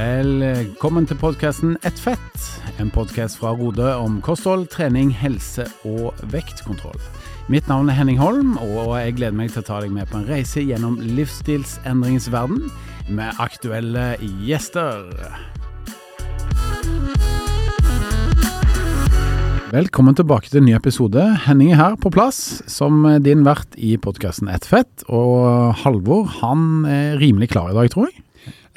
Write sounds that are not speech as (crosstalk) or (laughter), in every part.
Velkommen til podkasten Ett fett, en podkast fra Rode om kosthold, trening, helse og vektkontroll. Mitt navn er Henning Holm, og jeg gleder meg til å ta deg med på en reise gjennom livsstilsendringens verden med aktuelle gjester. Velkommen tilbake til en ny episode. Henning er her på plass som din vert i podkasten Ett fett. Og Halvor han er rimelig klar i dag, tror jeg.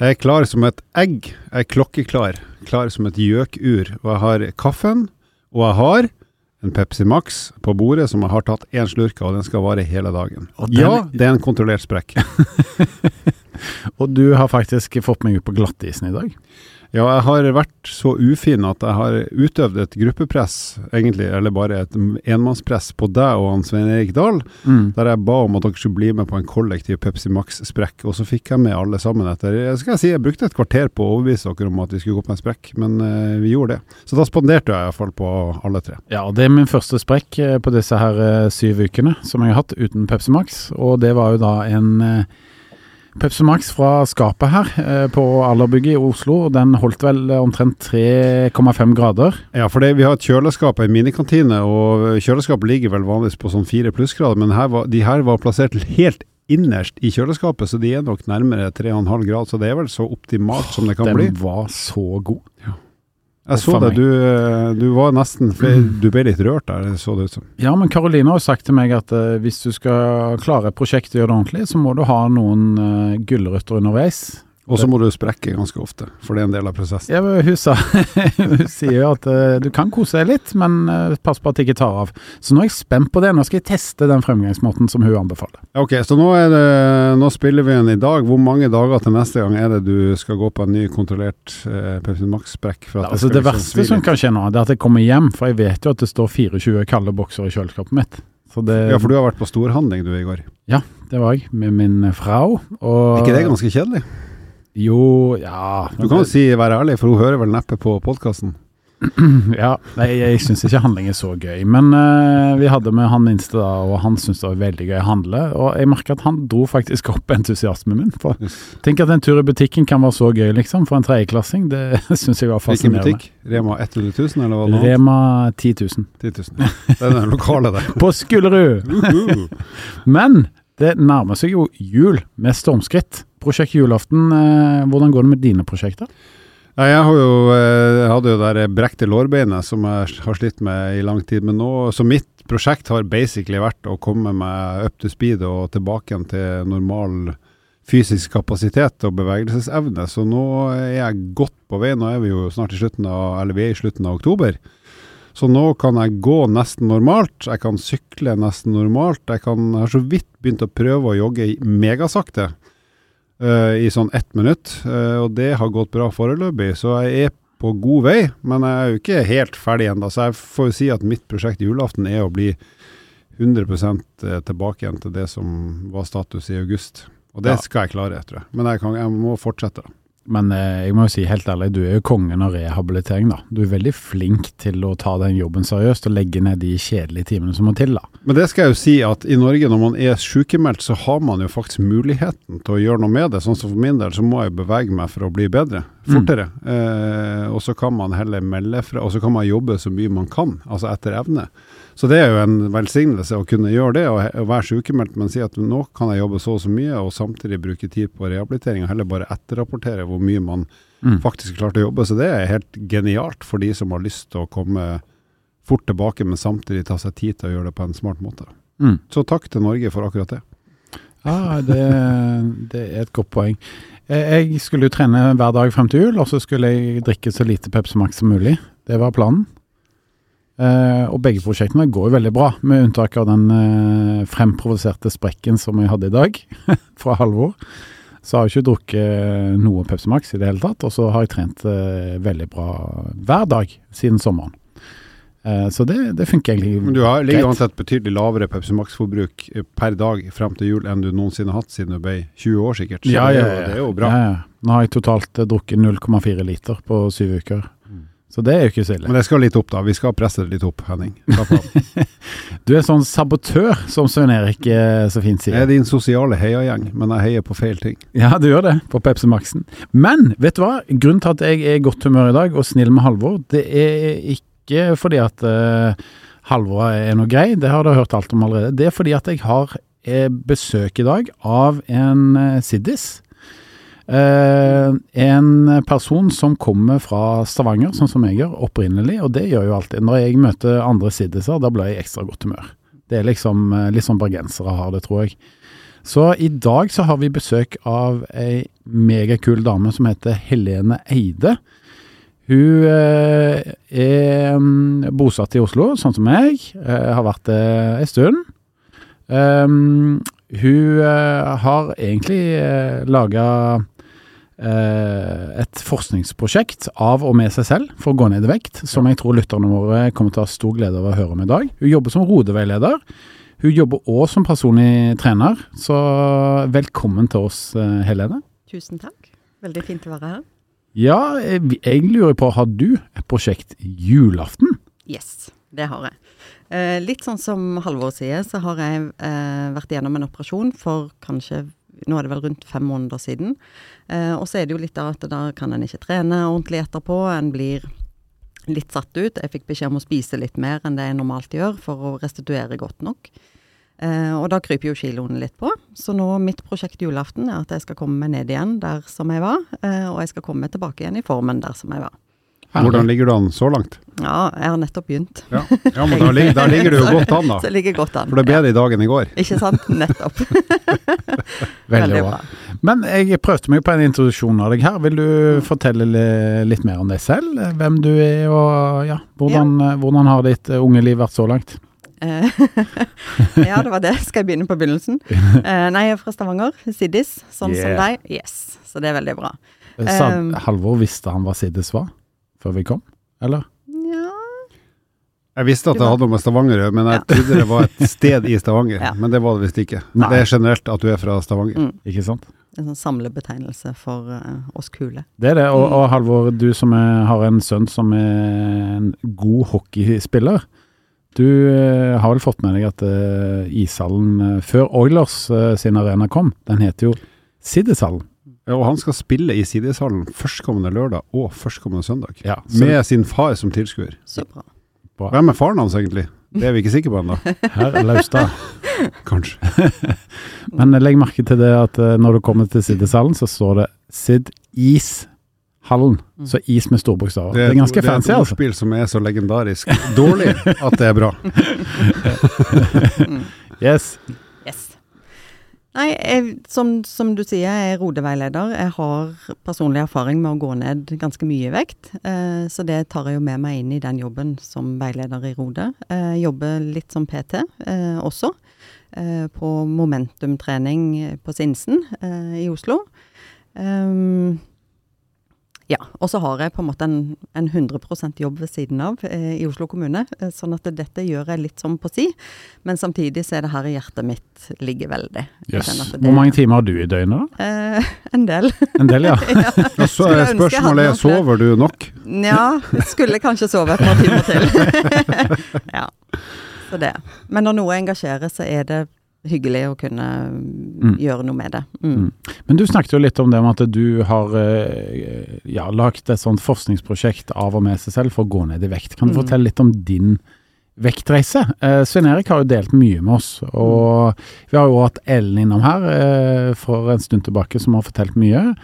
Jeg er klar som et egg. Jeg er klokkeklar. Klar som et gjøkur. Og jeg har kaffen, og jeg har en Pepsi Max på bordet som jeg har tatt én slurk av, og den skal vare hele dagen. Den- Ja, det er en kontrollert sprekk. (laughs) Og du har faktisk fått meg ut på glattisen i dag. Ja, jeg har vært så ufin at jeg har utøvd et gruppepress, egentlig, eller bare et enmannspress på deg og han Svein Erik Dahl, der jeg ba om at dere skulle bli med på en kollektiv Pepsi Max-sprekk, og så fikk jeg med alle sammen etter jeg skal si, jeg brukte et kvarter på å overbevise dere om at vi skulle gå på en sprekk, men eh, vi gjorde det. Så da spanderte jeg iallfall på alle tre. Ja, det er min første sprekk eh, på disse her eh, syv ukene som jeg har hatt uten Pepsi Max. Og det var jo da en eh, Pepsi Max fra skapet her eh, på Allerbygget i Oslo. Den holdt vel eh, omtrent 3,5 grader. Ja, for det, vi har et kjøleskap, i minikantine, og kjøleskapet ligger vel vanligvis på sånn 4 plussgrader, men her var, de her var plassert helt innerst i kjøleskapet, så de er nok nærmere 3,5 grad, så det er vel så optimalt som det kan Den bli. var så god. Jeg så det, du, du var nesten Du ble litt rørt der, så det ut som. Ja, men Karoline har jo sagt til meg at uh, hvis du skal klare et prosjekt og gjøre det ordentlig, så må du ha noen uh, gulrøtter underveis. Og så må du sprekke ganske ofte, for det er en del av prosessen. Ja, hun, sa, (laughs) hun sier jo at eh, du kan kose deg litt, men eh, pass på at det ikke tar av. Så nå er jeg spent på det. Nå skal jeg teste den fremgangsmåten som hun anbefaler. Ok, så nå, det, nå spiller vi en i dag. Hvor mange dager til neste gang er det du skal gå på en ny kontrollert eh, Pepsi Max-sprekk? Ja, Altså, det liksom verste liksom som kan skje nå, er at jeg kommer hjem, for jeg vet jo at det står 24 kalde bokser i kjøleskapet mitt. Så det, Ja, for du har vært på storhandling du i går. Ja, det var jeg, med min frau. Og, ikke det ganske kjedelig? Jo, ja Du kan jo si være ærlig, for hun hører vel neppe på podkasten. (clears throat) Ja, nei, jeg syns ikke handling er så gøy. Men uh, vi hadde med han minste, da, og han syntes det var veldig gøy å handle. Og jeg merker at han dro faktisk opp (laughs) entusiasmen min. For, tenk at en tur i butikken kan være så gøy, liksom, for en tredjeklassing. Det (laughs) syns jeg var fascinerende. Hvilken butikk? Rema 100 000, eller hva det var? Rema 10 000. 10 000. Det er den lokale der. (laughs) På Skullerud! Uhu. Men det nærmer seg jo jul med stormskritt. Prosjekt julaften, eh, hvordan går det med dine prosjekter? Nei, jeg har jo, eh, jeg hadde jo det brekte lårbeinet som jeg har slitt med i lang tid. Men nå, så mitt prosjekt har basically vært å komme meg up to speed og tilbake igjen til normal fysisk kapasitet og bevegelsesevne. Så nå er jeg godt på vei. Nå er vi jo snart i slutten av, eller vi er i slutten av oktober. Så nå kan jeg gå nesten normalt, jeg kan sykle nesten normalt. Jeg, kan, jeg har så vidt begynt å prøve å jogge megasakte Uh, i sånn ett minutt, uh, og det har gått bra foreløpig. Så jeg er på god vei, men jeg er jo ikke helt ferdig ennå. Så jeg får jo si at mitt prosjekt i julaften er å bli 100 tilbake igjen til det som var status i august. Og det Ja. skal jeg klare, tror jeg. Men jeg, kan, jeg må fortsette. Men eh, jeg må jo si helt ærlig, du er jo kongen av rehabilitering, da. Du er veldig flink til å ta den jobben seriøst og legge ned de kjedelige timene som må til, da. Men det skal jeg jo si at i Norge, når man er sykemeldt, så har man jo faktisk muligheten til å gjøre noe med det. Sånn som for min del, så må jeg bevege meg for å bli bedre, fortere. Eh, og så kan man heller melde fra, og så kan man jobbe så mye man kan, altså etter evne. Så det er jo en velsignelse å kunne gjøre det, og, være sykemeldt, men si at nå kan jeg jobbe så og så mye, og samtidig bruke tid på rehabilitering, og heller bare etterrapportere hvor mye man Mm. faktisk klarte å jobbe. Så det er helt genialt for de som har lyst til å komme fort tilbake, men samtidig ta seg tid til å gjøre det på en smart måte. Mm. Så takk til Norge for akkurat det. Ja, det, det er et godt poeng. Jeg skulle jo trene hver dag frem til jul, og så skulle jeg drikke så lite Pepsi Max som mulig. Det var planen. Eh, og begge prosjektene går jo veldig bra, med unntak av den eh, fremprovoserte sprekken som jeg hadde i dag, (laughs) fra Halvor. Så har jeg ikke drukket noe Pepsi Max i det hele tatt, og så har jeg trent eh, veldig bra hver dag siden sommeren. Eh, så det, det funker egentlig greit. Men du har, ligger uansett betydelig lavere Pepsi Max-forbruk per dag frem til jul enn du noensinne har hatt siden du ble 20 år, sikkert. Så Ja, ja, ja, er jo, det er jo bra. Ja, ja. Nå har jeg totalt drukket 0,4 liter på syv uker. Så det er jo ikke så ille. Men det skal litt opp, da. Vi skal presse det litt opp, Henning. (laughs) Du er sånn sabotør, som Svein Erik eh, så fint Jeg sier. er din sosiale heiagjeng, men jeg heier på feil ting. Ja, du gjør det, på Pepsi Max-en. Men vet du hva? Grunnen til at jeg er i godt humør i dag og snill med Halvor, det er ikke fordi at uh, Halvor er noe grei, det har du hørt alt om allerede. Det er fordi at jeg har eh, besøk i dag av en uh, siddis. Eh, en person som kommer fra Stavanger, sånn som jeg gjør, opprinnelig. Og det gjør jo alltid. Når jeg møter andre siddiser, da blir jeg ekstra godt humør. Det er liksom eh, litt sånn bergensere har det, tror jeg. Så i dag så har vi besøk av ei megakul dame som heter Helene Eide. Hun uh, er mm, bosatt i Oslo, sånn som meg. Uh, har vært det ei stund. Um, hun eh, har egentlig uh, laga et forskningsprosjekt av og med seg selv for å gå ned i vekt, som jeg tror lytterne våre kommer til å ha stor glede av å høre om i dag. Hun jobber som rodeveileder. Hun jobber òg som personlig trener, så velkommen til oss, eh, Helene. Tusen takk. Veldig fint å være her. Ja, jeg, jeg lurer på, har du et prosjekt julaften? Yes, det har jeg. Eh, litt sånn som Halvor sier, så har jeg eh, vært gjennom en operasjon for kanskje nå er det vel rundt fem måneder siden. Eh, og så er det jo litt av at da kan en ikke trene ordentlig etterpå. En blir litt satt ut. Jeg fikk beskjed om å spise litt mer enn det jeg normalt gjør for å restituere godt nok. Eh, og da kryper jo kiloene litt på. Så nå mitt prosjekt julaften er at jeg skal komme meg ned igjen der som jeg var. Eh, og jeg skal komme tilbake igjen i formen der som jeg var. Hvordan ligger du an så langt? Ja, jeg har nettopp begynt. Ja, (laughs) ja men da ligger, da ligger du jo godt an, da. Så jeg ligger godt an. For det er bedre i dag enn i går. Ikke sant? (laughs) Nettopp. (laughs) Veldig bra. Men jeg prøvde meg på en introduksjon av deg her. Vil du fortelle litt mer om deg selv? Hvem du er og ja, hvordan, hvordan har ditt eh, unge liv vært så langt? Eh, ja, det var det. Skal jeg begynne på begynnelsen? Eh, nei, jeg er fra Stavanger. Siddis, sånn som deg. Yes. Så det er veldig bra. Sa Um, Halvor visste han hva Siddis var før vi kom, eller? Ja Jeg visste at Du det hadde noe med Stavanger å gjøre, men jeg Ja. trodde det var et sted i Stavanger. (laughs) Ja. Men det var det visst ikke. Nei. Det er generelt at du er fra Stavanger. Mm. Ikke sant? En sånn samlebetegnelse for uh, oss kule. Det er det. Og, Mm. og Halvor, du som er, har en sønn som er en god hockeyspiller. Du uh, har vel fått med deg at uh, ishallen før Oilers sin arena kom, den heter jo Siddishallen. Ja, og han skal spille i Sideshallen førstkommende lørdag og førstkommende søndag. Ja, så Med sin far som tilskuer. Så bra. bra. Hvem er faren hans egentlig? Det er vi ikke sikre på ennå. (laughs) Her er Laustad. Kanskje. (laughs) Men legg merke til det at eh, når du kommer til Siddishallen, så står det Sid Is. Hallen, Så is med store bokstaver. Det er ganske fancy. det er et altså. ordspill som er så legendarisk dårlig at det er bra. (laughs) Yes. Nei, jeg, som, som du sier, jeg er rodeveileder. Jeg har personlig erfaring med å gå ned ganske mye i vekt. Eh, så det tar jeg jo med meg inn i den jobben som veileder i Rode. Eh, jobber litt som PT eh, også. Eh, på momentumtrening på Sinsen eh, i Oslo. Um, ja, og så har jeg på en måte en, en 100 jobb ved siden av eh, i Oslo kommune. Eh, sånn at dette gjør jeg litt som på si, men samtidig så er det her hjertet mitt ligger veldig. Yes. det- Hvor mange timer har du i døgnet? Eh, en del. En del, ja. (laughs) Og så er spørsmålet er, sover du nok? Nja, skulle kanskje sove et par timer til. (laughs) (laughs) ja, så det. Men når noe engasjerer, så er det hyggelig å kunne mm. gjøre noe med det. Mm. Mm. Men du snakket jo litt om det med at du har eh, ja, lagt et sånt forskningsprosjekt av og med seg selv for å gå ned i vekt. Kan du Mm. fortelle litt om din vektreise? Eh, Svein Erik har jo delt mye med oss, og vi har jo hatt Ellen innom her eh, for en stund tilbake som har fortalt mye.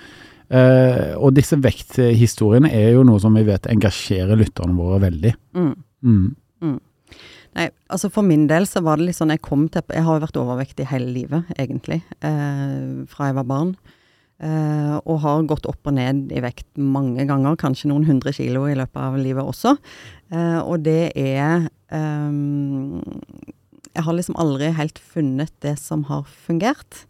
Uh, og disse vekthistoriene er jo noe som vi vet engasjerer lytterne våre veldig. Mm. Mm. Nei, altså for min del så var det litt sånn jeg kom til Jeg har jo vært overvektig hele livet, egentlig. Eh, fra jeg var barn. Eh, og har gått opp og ned i vekt mange ganger, kanskje noen hundre kilo i løpet av livet også. Eh, og det er eh, Jeg har liksom aldri helt funnet det som har fungert.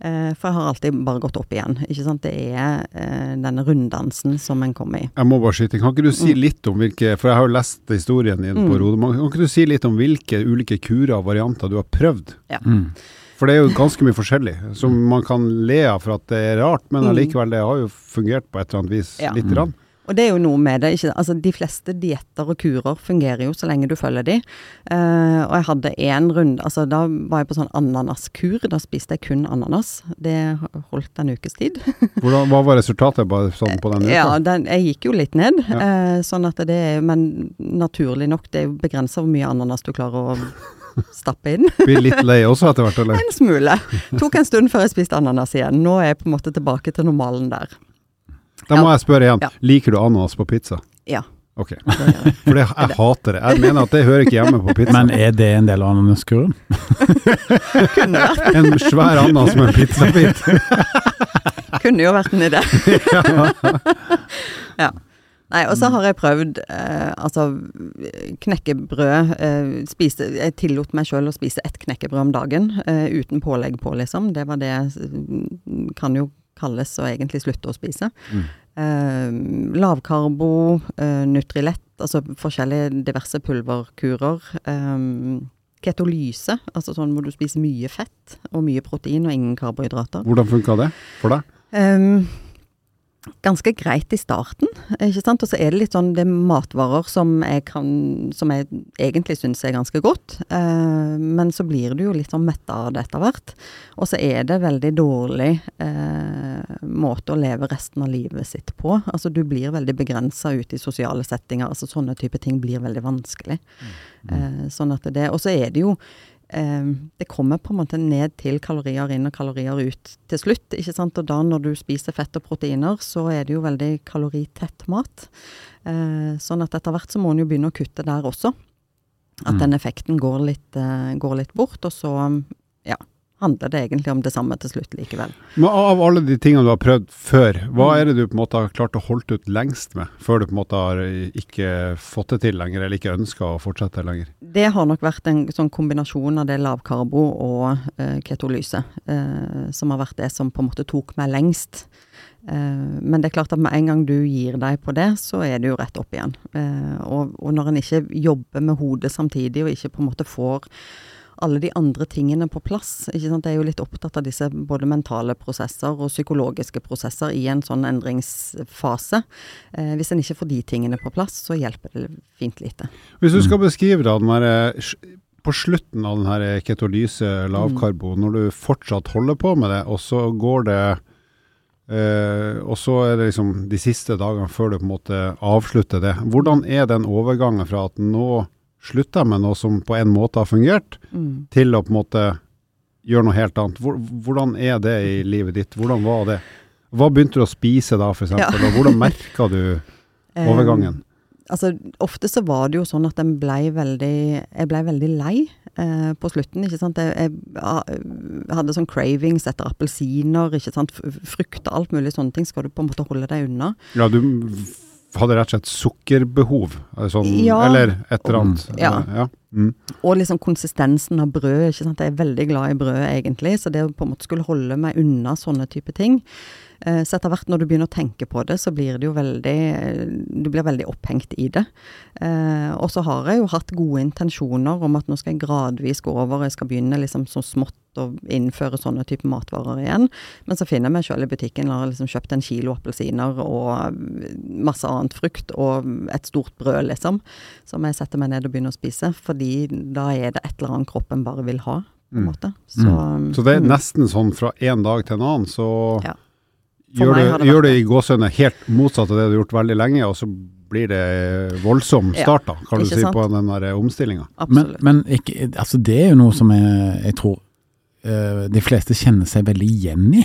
Eh, for jeg har alltid bare gått opp igjen. Ikke sant? Det er eh, denne runddansen som en kommer i. Jeg må bare skyte inn. Kan ikke du si litt om hvilke For jeg har jo lest historien din på Mm. Rodemann. Kan ikke du si litt om hvilke ulike kurer og varianter du har prøvd? Mm. For det er jo ganske mye forskjellig, som man kan le av for at det er rart, men Mm. allikevel, det har jo fungert på et eller annet vis. Ja. Litt. Mm. Og det er jo noe med det. Ikke, altså, de fleste dietter og kurer fungerer jo så lenge du følger de. Uh, og jeg hadde én runde altså Da var jeg på sånn ananaskur. Da spiste jeg kun ananas. Det holdt en ukes tid. (laughs) Hvordan, hva var resultatet bare sånn på den uka? Ja, den, jeg gikk jo litt ned. Ja. Uh, sånn at det er Men naturlig nok, det er jo begrensa hvor mye ananas du klarer å stappe inn. Blir litt lei også etter hvert, eller? (laughs) En smule. Tok en stund før jeg spiste ananas igjen. Nå er jeg på en måte tilbake til normalen der. Da må jeg spørre igjen. Ja. Liker du ananas på pizza? Ja. Ok. For det, jeg hater det. Jeg mener at det hører ikke hjemme på pizza. Men er det en del av ananaskuren? (laughs) (laughs) En svær ananas med en pizzabit. (laughs) kunne jo vært en idé. ja. Nei, og så har jeg prøvd eh, altså knekkebrød eh, spiste, Jeg tillot meg sjøl å spise ett knekkebrød om dagen eh, uten pålegg på, liksom. Det var det jeg kan jo kalles å egentlig slutte å spise. Mm. Eh, lavkarbo, eh, Nutrilett, altså forskjellige diverse pulverkurer. Eh, ketolyse, altså sånn hvor du spiser mye fett og mye protein og ingen karbohydrater. Hvordan funka det for deg? Ehm, ganske greit i starten, ikke sant. Og så er det litt sånn det er matvarer som jeg kan Som jeg egentlig syns er ganske godt. Eh, men så blir du jo litt sånn metta av det etter hvert. Og så er det veldig dårlig eh, måte å leve resten av livet sitt på. Altså du blir veldig begrensa ute i sosiale settinger. Altså sånne type ting blir veldig vanskelig. Eh, sånn at det Og så er det jo det kommer på en måte ned til kalorier inn og kalorier ut til slutt. ikke sant? Og da når du spiser fett og proteiner, så er det jo veldig kaloritett mat. Eh, sånn at etter hvert så må en jo begynne å kutte der også. At Mm. den effekten går litt, eh, går litt bort, og så handler det egentlig om det samme til slutt likevel. Men av alle de tingene du har prøvd før, hva er det du på en måte har klart å holde ut lengst med, før du på en måte har ikke fått det til lenger, eller ikke ønska å fortsette lenger? Det har nok vært en sånn kombinasjon av det lavkarbo og eh, ketolyse, eh, som har vært det som på en måte tok meg lengst. Eh, men det er klart at med en gang du gir deg på det, så er det jo rett opp igjen. Eh, og, og når en ikke jobber med hodet samtidig, og ikke på en måte får alle de andre tingene på plass. Ikke sant? Jeg er jo litt opptatt av disse både mentale prosesser og psykologiske prosesser i en sånn endringsfase. Eh, hvis en ikke får de tingene på plass, så hjelper det fint lite. Hvis du skal beskrive da, den her, eh, på slutten av den her ketolyse lavkarbo, når du fortsatt holder på med det, og så går det Uh, og så er det liksom de siste dagene før du på en måte avslutter det. Hvordan er den overgangen fra at nå slutter jeg med noe som på en måte har fungert, Mm. til å på en måte gjøre noe helt annet? Hvor, hvordan er det i livet ditt? Hvordan var det? Hva begynte du å spise da, f.eks.? Ja. Og hvordan merka du (laughs) overgangen? Um, altså, ofte så var det jo sånn at en blei veldig Jeg blei veldig lei eh, på slutten, ikke sant. Jeg, jeg jeg hadde sånn cravings etter appelsiner, ikke sant. Frukter, alt mulig sånne ting skal du på en måte holde deg unna. Ja, du hadde rett og slett sukkerbehov, eh, sånn, Ja. eller et eller annet. Ja. ja. Mm. Og liksom konsistensen av brød. ikke sant? Jeg er veldig glad i brød, egentlig. Så det å på en måte skulle holde meg unna sånne type ting Så etter hvert når du begynner å tenke på det, så blir det jo veldig Du blir veldig opphengt i det. Eh, og så har jeg jo hatt gode intensjoner om at nå skal jeg gradvis gå over, jeg skal begynne liksom så smått å innføre sånne type matvarer igjen. Men så finner jeg meg sjøl i butikken og har liksom kjøpt en kilo appelsiner og masse annet frukt og et stort brød, liksom som jeg setter meg ned og begynner å spise, fordi da er det et eller annet kroppen bare vil ha, på en Mm. måte. Så, Så det er mm. nesten sånn fra en dag til en annen, så Ja. Gjør, meg du, har det gjør det. i gåsehudene helt motsatt av det du har gjort veldig lenge, og så blir det voldsom start, da, kan du si, sant? på den der omstillinga. Men, men ikke, altså det er jo noe som jeg, jeg tror uh, de fleste kjenner seg veldig igjen i,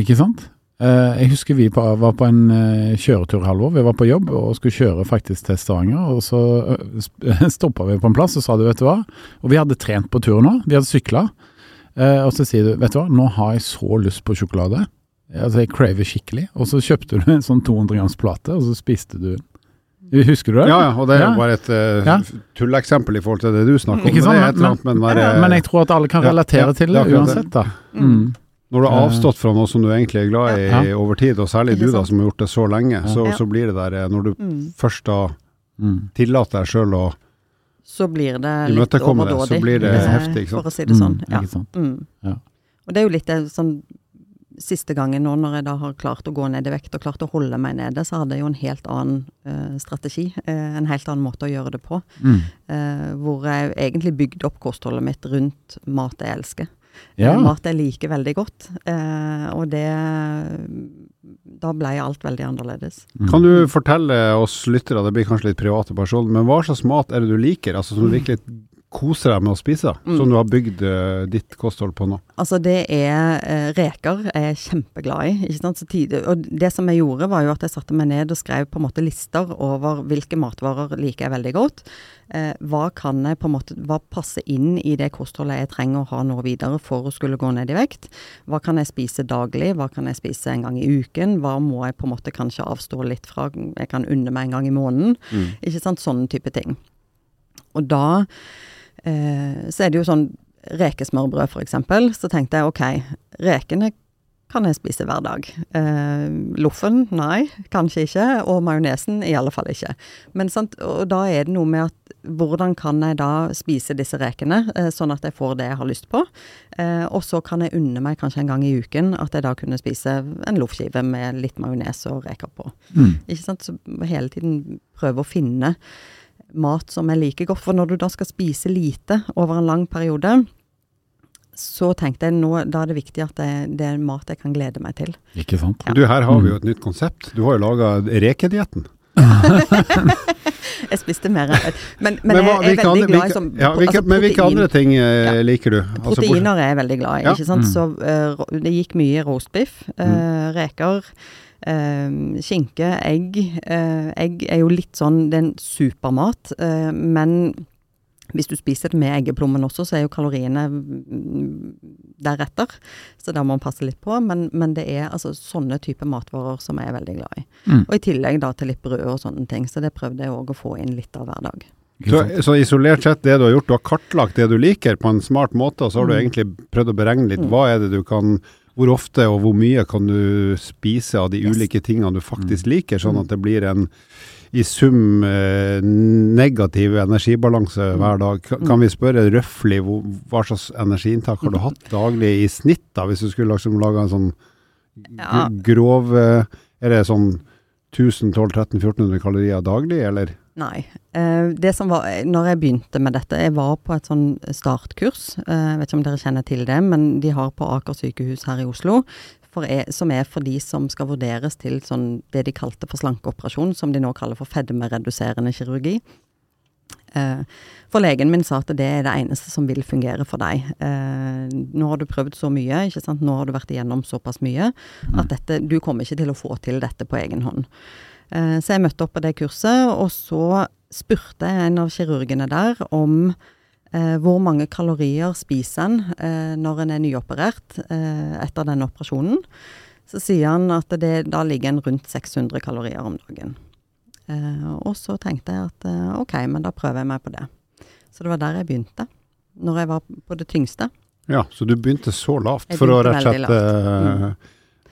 ikke sant? Uh, jeg husker vi på, var på en uh, kjøretur, Halvor. Vi var på jobb og skulle kjøre faktisk til Stavanger. Og så uh, (laughs) stoppa vi på en plass og sa du, vet du hva. Og vi hadde trent på turen nå, vi hadde sykla. og så sier du, vet du hva, nå har jeg så lyst på sjokolade. Altså jeg craver skikkelig. Og så kjøpte du en sånn 200 grams plate, og så spiste du den. Husker du det? Ja, ja, og det er jo Ja. bare et uh, Ja. tulleksempel i forhold til det du snakker om. Ikke sånn, Men annet med den Ja, men jeg tror at alle kan relatere ja, til det uansett, da. Mm. Mm. Når du har Eh. avstått fra noe som du egentlig er glad i Ja. over tid, og særlig du da som har gjort det så lenge, så, Ja. så blir det der eh, Når du Mm. først da Mm. tillater deg sjøl å Så blir det litt overdådig, det, så blir det eh, heftig, ikke sant? for å si det sånn. Mm, Ja. Ikke sant. Mm. Ja. Og det er jo litt sånn siste gangen nå når jeg da har klart å gå ned i vekt og klart å holde meg nede, så hadde jeg jo en helt annen uh, strategi. Uh, en helt annen måte å gjøre det på. Mm. Uh, hvor jeg egentlig bygde opp kostholdet mitt rundt mat jeg elsker. Ja. Mat jeg liker veldig godt. Eh, og det Da ble alt veldig annerledes. Mm. Kan du fortelle oss lyttere, det blir kanskje litt private personer, men hva slags mat er det du liker? Altså som du virkelig koser deg med å spise? Mm. Som du har bygd eh, ditt kosthold på nå? Altså det er eh, reker jeg er kjempeglad i. ikke sant? Så tid, og det som jeg gjorde var jo at jeg satte meg ned og skrev på en måte lister over hvilke matvarer liker jeg veldig godt. Eh, hva kan jeg på en måte, hva passer inn i det kostholdet jeg trenger å ha nå videre for å skulle gå ned i vekt? Hva kan jeg spise daglig? Hva kan jeg spise en gang i uken? Hva må jeg på en måte kanskje avstå litt fra? Jeg kan unne meg en gang i måneden. Mm. Ikke sant? Sånne type ting. Og da eh, så er det jo sånn rekesmørbrød for eksempel, så tenkte jeg ok, rekene kan jeg spise hver dag. Eh, loffen, nei, kanskje ikke, og majonesen i alle fall ikke. Men sant, og da er det noe med at hvordan kan jeg da spise disse rekene, eh, sånn at jeg får det jeg har lyst på. Eh, og så kan jeg unne meg kanskje en gang i uken at jeg da kunne spise en loffskive med litt majones og reker på. Mm. Ikke sant? Så hele tiden prøve å finne mat som jeg liker godt. For når du da skal spise lite over en lang periode, så tenkte jeg nå, da er det viktig at det, det er mat jeg kan glede meg til. Ikke sant? Ja. Du, her har vi jo et nytt konsept. Du har jo laga rekedietten. (laughs) Jeg spiste mer Men, men, Men hva- jeg er veldig andre- glad i sånn ja, hvilke, altså Men hvilke andre ting eh, Ja. liker du? Altså, Proteiner er jeg veldig glad i, Ja. ikke sant. Mm. Så uh, det gikk mye roastbiff, eh, reker, eh, skinke, egg. Eh, egg er jo litt sånn, det er en supermat, eh, men hvis du spiser det med eggeplommen også, så er jo kaloriene mm, deretter. Så da må man passe litt på. Men, men det er altså sånne type matvarer som jeg er veldig glad i. Mm. Og i tillegg da til litt brød og sånne ting. Så det prøvde jeg òg å få inn litt av hver dag. Så, så isolert sett, det du har gjort, du har kartlagt det du liker på en smart måte, og så har du Mm. egentlig prøvd å beregne litt Mm. hva er det du kan hvor ofte og hvor mye kan du spise av de Yes. ulike tingene du faktisk liker, sånn Mm. at det blir en i sum eh, negativ energibalanse Mm. hver dag. Kan vi spørre røftlig hva slags energiinntak har du hatt daglig i snitt, da, hvis du skulle liksom lage en sånn grov Er det sånn 1000-1200-1300-1400 kalorier daglig, eller? Nei. Eh, det som var, når jeg begynte med dette, jeg var på et sånn startkurs. Eh, jeg vet ikke om dere kjenner til det, men de har på Aker sykehus her i Oslo. For jeg, som er for de som skal vurderes til sånn, det de kalte for slankeoperasjon, som de nå kaller for fedmereduserende kirurgi. Eh, for legen min sa at det er det eneste som vil fungere for deg. Nå har du prøvd så mye, ikke sant? nå har du vært igjennom såpass mye, at dette, du kommer ikke til å få til dette på egen hånd. Eh, Så jeg møtte opp på det kurset, og så spurte jeg en av kirurgene der om eh, hvor mange kalorier spiser en eh, når en er nyoperert eh, etter denne operasjonen. Så sier han at det, da ligger en rundt 600 kalorier om dagen. Eh, og så tenkte jeg at eh, ok, men da prøver jeg meg på det. Så det var der jeg begynte. Når jeg var på det tyngste. Ja, så du begynte så lavt for å rett og slett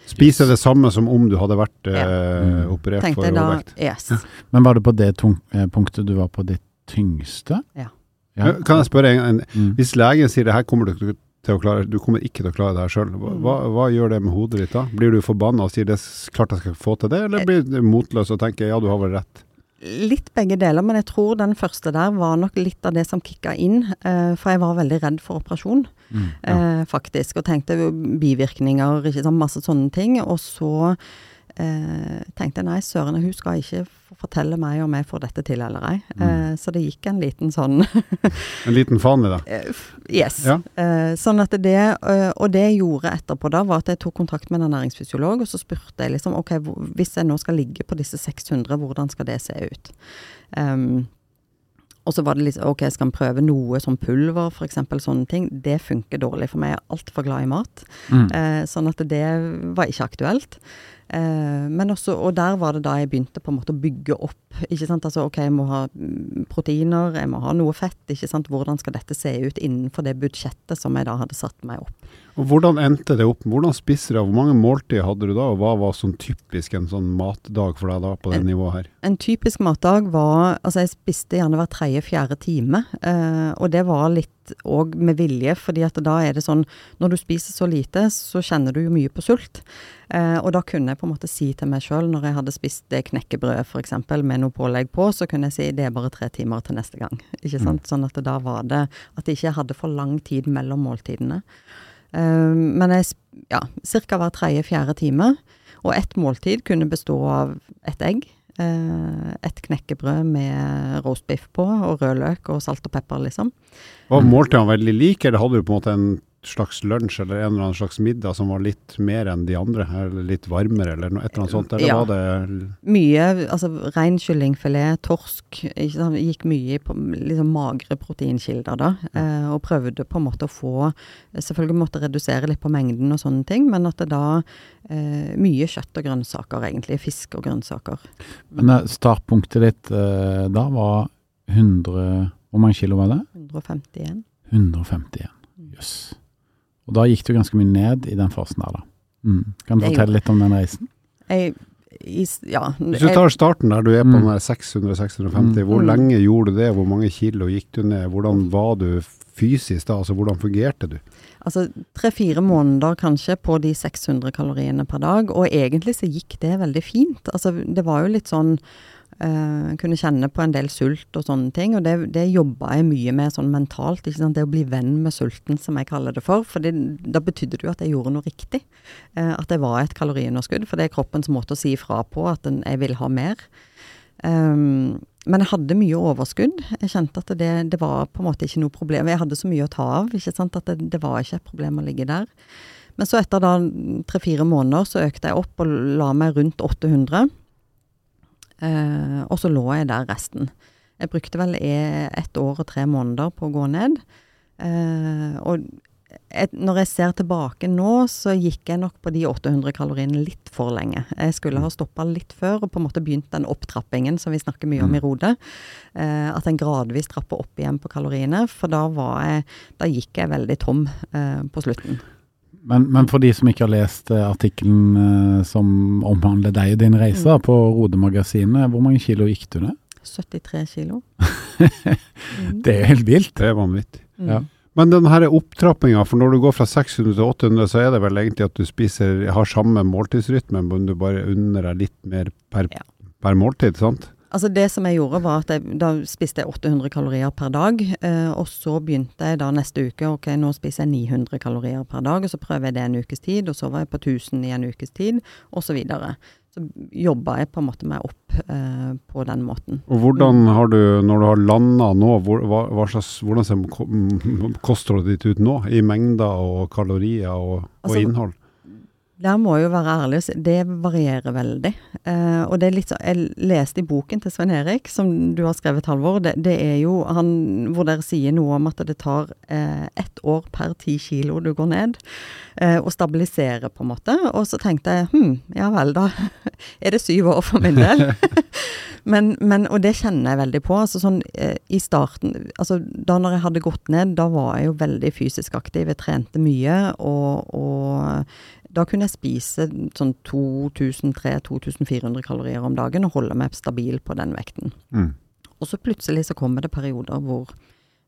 spise det samme som om du hadde vært eh, Mm. operert Tenkte for overvekt. Yes. Men var det på det tung, eh, punktet du var på ditt tyngste? Ja. Ja. Eh, Kan jeg spørre, en, en, Mm. hvis legen sier det her kommer du ikke til å klare, du kommer ikke til å klare det her sjøl, hva, Mm. hva, gjør det med hodet ditt da? Blir du forbanna og sier det er klart jeg skal få til det, eller blir du motløs og tenker ja, du har vel rett? Litt begge deler, men jeg tror den første der var nok litt av det som kicka inn. Eh, for jeg var veldig redd for operasjon, Mm. eh, faktisk. Og tenkte bivirkninger, ikke sant, masse sånne ting. Og så eh, tenkte jeg nei, søren, hun skal ikke fortelle meg om jeg får dette til eller ei. Eh, så det gikk en liten sånn (laughs) En liten faen i det. Eh, Yes. Ja. Eh, sånn at det, eh, og det jeg gjorde etterpå da, var at jeg tok kontakt med en ernæringsfysiolog, og så spurte jeg liksom, ok, hvis jeg nå skal ligge på disse 600, hvordan skal det se ut? Um, og så var det litt, ok, skal vi prøve noe som pulver, eksempel sånne ting. Det funker dårlig for meg, jeg er altfor glad i mat. Mm. Eh, sånn at det var ikke aktuelt. Eh, men også, og der var det da jeg begynte på en måte å bygge opp. ikke sant, altså ok, Jeg må ha mm, proteiner, jeg må ha noe fett. ikke sant, Hvordan skal dette se ut innenfor det budsjettet som jeg da hadde satt meg opp. Og Hvordan endte det opp? Hvordan spiser du? Hvor mange måltider hadde du da, og hva var sånn typisk en sånn matdag for deg da på det En- nivået her? En typisk matdag var Altså, jeg spiste gjerne hver tredje-fjerde time. Eh, og det var litt òg med vilje, fordi at da er det sånn Når du spiser så lite, så kjenner du jo mye på sult. Eh, og da kunne jeg på en måte si til meg sjøl, når jeg hadde spist det knekkebrødet f.eks. med noe pålegg på, så kunne jeg si det er bare tre timer til neste gang. (laughs) Ikke sant? Sånn at da var det At jeg ikke hadde for lang tid mellom måltidene. Eh, men jeg ja, ca. hver tredje-fjerde time. Og ett måltid kunne bestå av et egg, et knekkebrød med roastbiff på, og rød løk og salt og pepper, liksom. Var måltidene veldig like, eller hadde du på en måte en slags lunsj eller en eller annen slags middag som var litt mer enn de andre, eller litt varmere, eller noe, et eller annet sånt? Eller Ja. var det Mye altså rein kyllingfilet, torsk. Ikke sant? Gikk mye på liksom magre proteinkilder da. Eh, og prøvde på en måte å få Selvfølgelig måtte redusere litt på mengden og sånne ting, men at det da eh, Mye kjøtt og grønnsaker, egentlig. Fisk og grønnsaker. Men eh, startpunktet ditt eh, da var 100 Hvor mange kilo var det? 151. 151. Jøss. Og da gikk du ganske mye ned i den fasen der, da. Mm. Kan du fortelle litt om den reisen? Jeg, i, ja, Hvis du tar starten der du er på Mm. den der 600-650, hvor Mm. lenge gjorde du det? Hvor mange kilo gikk du ned? Hvordan var du fysisk da? Altså hvordan fungerte du? Altså tre-fire måneder kanskje på de 600 kaloriene per dag, og egentlig så gikk det veldig fint. Altså det var jo litt sånn eh, Kunne kjenne på en del sult og sånne ting, og det, det jobba jeg mye med sånn mentalt. Det å bli venn med sulten, som jeg kaller det for. For det, da betydde det jo at jeg gjorde noe riktig. Uh, at det var et kaloriunderskudd. For det er kroppens måte å si ifra på at den, jeg vil ha mer. Um, men jeg hadde mye overskudd. Jeg kjente at det, det var på en måte ikke noe problem. Jeg hadde så mye å ta av, ikke sant, at det, det var ikke et problem å ligge der. Men så etter da tre-fire måneder så økte jeg opp og la meg rundt 800. Eh, og så lå jeg der resten. Jeg brukte vel e- ett år og tre måneder på å gå ned. Eh, og et, når jeg ser tilbake nå, så gikk jeg nok på de 800 kaloriene litt for lenge. Jeg skulle ha stoppa litt før og på en måte begynt den opptrappingen som vi snakker mye om i Rode. Eh, at en gradvis trapper opp igjen på kaloriene, for da, var jeg, da gikk jeg veldig tom eh, på slutten. Men, men for de som ikke har lest eh, artikkelen eh, som omhandler deg og din reise mm. på Rode-magasinet, hvor mange kilo gikk du ned? 73 kilo. (laughs) Mm. Det er helt vilt. Det er vanvittig. Mm. Ja. Men den her opptrappinga, for når du går fra 600 til 800, så er det vel egentlig at du spiser, har samme måltidsrytme, men du bare unner deg litt mer per, Ja. per måltid, sant? Altså Det som jeg gjorde, var at jeg, da spiste jeg 800 kalorier per dag. Eh, og så begynte jeg da neste uke ok, nå spiser jeg 900 kalorier per dag. og Så prøver jeg det en ukes tid, og så var jeg på 1000 i en ukes tid, osv. Så, videre. så jobba jeg på en måte meg opp eh, på den måten. Og hvordan har du, når du har landa nå, hvor, hva, hva slags, hvordan ser ko- kostholdet ditt ut nå? I mengder og kalorier og, og Altså, innhold? Der må jeg jo være ærlig det varierer veldig. Eh, og det er litt så, Jeg leste i boken til Svein Erik, som du har skrevet, Halvor. Det, det er jo han hvor dere sier noe om at det tar eh, ett år per ti kilo du går ned. Eh, og stabiliserer, på en måte. Og så tenkte jeg hm, ja vel, da (laughs) er det syv år for min del. (laughs) men, men, og det kjenner jeg veldig på. altså sånn eh, I starten, altså da når jeg hadde gått ned, da var jeg jo veldig fysisk aktiv. Jeg trente mye. og, og da kunne jeg spise sånn 2300-2400 kalorier om dagen og holde meg stabil på den vekten. Mm. Og så plutselig så kommer det perioder hvor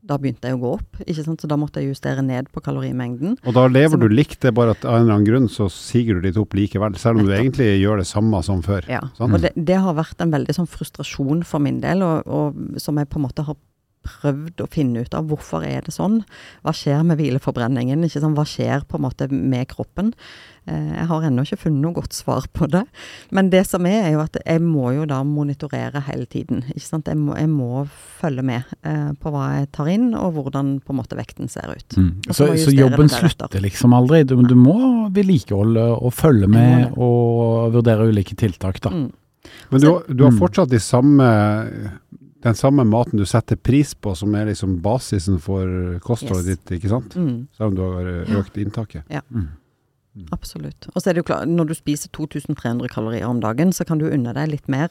da begynte jeg å gå opp, ikke sant? så da måtte jeg justere ned på kalorimengden. Og da lever Så- du likt, det er bare at av en eller annen grunn så siger du litt opp likevel, selv om du egentlig gjør det samme som før. Ja, sånn? og det, det har vært en veldig sånn frustrasjon for min del, og, og som jeg på en måte har prøvd å finne ut av hvorfor er det sånn. Hva skjer med hvileforbrenningen? Ikke sånn, Hva skjer på en måte med kroppen? Eh, Jeg har ennå ikke funnet noe godt svar på det. Men det som er, er jo at jeg må jo da monitorere hele tiden. Ikke sant? Jeg, må, jeg må følge med eh, på hva jeg tar inn, og hvordan på en måte vekten ser ut. Mm. Så Så, jobben slutter liksom aldri. Du, du må vedlikeholde og følge med og vurdere ulike tiltak, da. Mm. Men du, du har Mm. fortsatt de samme, den samme maten du setter pris på, som er liksom basisen for kostholdet Yes. ditt, ikke sant? Mm. Selv om du har økt inntaket. Mm. Absolutt. Og så er det jo klart, når du spiser 2300 kalorier om dagen, så kan du unne deg litt mer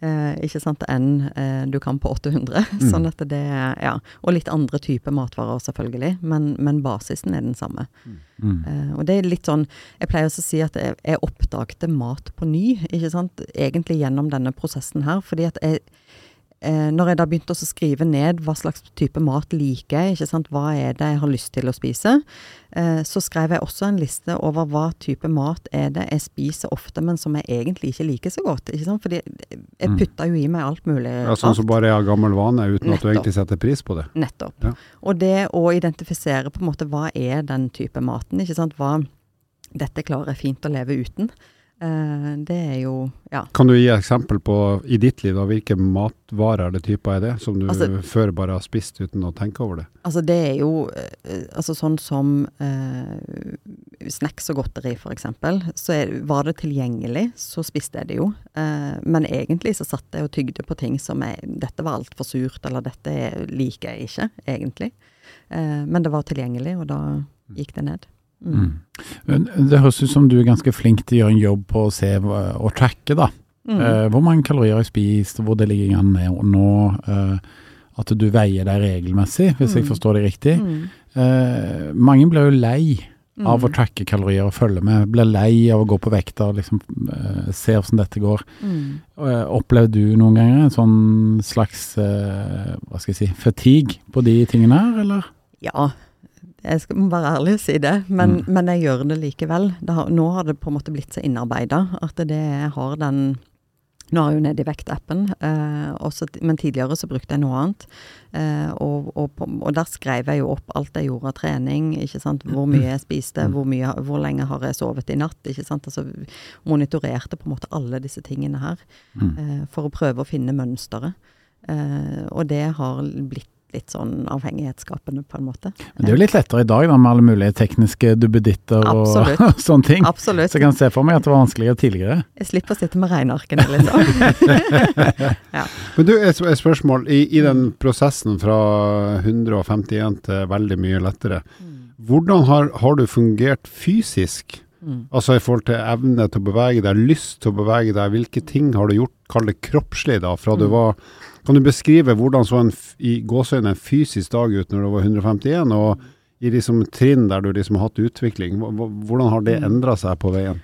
eh, ikke sant, enn eh, du kan på 800. (laughs) Mm. Sånn at det Ja. Og litt andre typer matvarer, selvfølgelig, men, men basisen er den samme. Mm. Eh, og det er litt sånn Jeg pleier også å si at jeg, jeg oppdagte mat på ny, ikke sant. Egentlig gjennom denne prosessen her. Fordi at jeg eh, Når jeg da begynte å skrive ned hva slags type mat liker jeg, ikke sant, hva er det jeg har lyst til å spise, eh, så skrev jeg også en liste over hva type mat er det jeg spiser ofte, men som jeg egentlig ikke liker så godt. ikke sant, Fordi jeg Mm. putta jo i meg alt mulig Ja, sånn som bare er av gammel vane, uten at du egentlig setter pris på det. Nettopp. Ja. Og det å identifisere på en måte hva er den type maten, ikke sant. Hva Dette klarer jeg fint å leve uten. Eh, det er jo Ja. Kan du gi eksempel på, i ditt liv, da, hvilke matvarer eller typer er det, som du Altså- før bare har spist uten å tenke over det? Altså det er jo eh, altså sånn som eh, snacks og godteri for eksempel. Så er, var det tilgjengelig, så spiste jeg det jo. Eh, men egentlig så satt jeg og tygde på ting som jeg Dette var altfor surt, eller dette er- liker jeg ikke, egentlig. Eh, men det var tilgjengelig, og da gikk det ned. Mm. Mm. Men Det høres ut som du er ganske flink til å gjøre en jobb på å se og tracke, da. Mm. Eh, hvor mange kalorier jeg spist, hvor det ligger an nå, eh, at du veier deg regelmessig, hvis jeg Mm. forstår det riktig. Mm. Eh, mange blir jo lei av å Mm. tracke kalorier og følge med. Blir lei av å gå på vekta og liksom se hvordan dette går. Mm. Eh, du noen ganger en sånn slags hva skal jeg si, fatigue på de tingene her, eller? Ja, jeg skal må være ærlig og si det, men, Mm. men jeg gjør det likevel. Det har, nå har det på en måte blitt så innarbeida at det jeg har den Nå er jeg jo nede i vektappen, eh, men tidligere så brukte jeg noe annet. Eh, og, og, på, og der skrev jeg jo opp alt jeg gjorde av trening, ikke sant. Hvor mye jeg spiste, hvor, mye, hvor lenge har jeg sovet i natt, ikke sant. Altså monitorerte på en måte alle disse tingene her Mm. eh, for å prøve å finne mønsteret. Eh, og det har blitt litt sånn avhengighetsskapende, på en måte. Men det er jo litt lettere i dag da, med alle mulige tekniske duppeditter og (laughs) sånne ting. Absolutt. Så jeg kan se for meg at det var vanskeligere tidligere. Jeg slipper å sitte med regnearkene, liksom. (laughs) Men du, et, spørsmål. I, I den prosessen fra 151 til veldig mye lettere, hvordan har, har du fungert fysisk? Mm. Altså i forhold til evne til å bevege deg, lyst til å bevege deg. Hvilke ting har du gjort, kall det kroppslig, da, fra du Mm. var Kan du beskrive hvordan så en i gåsøgne, en fysisk dag ut når du var 151, og i liksom trinn der du liksom har hatt utvikling? Hvordan har det Mm. endra seg på veien?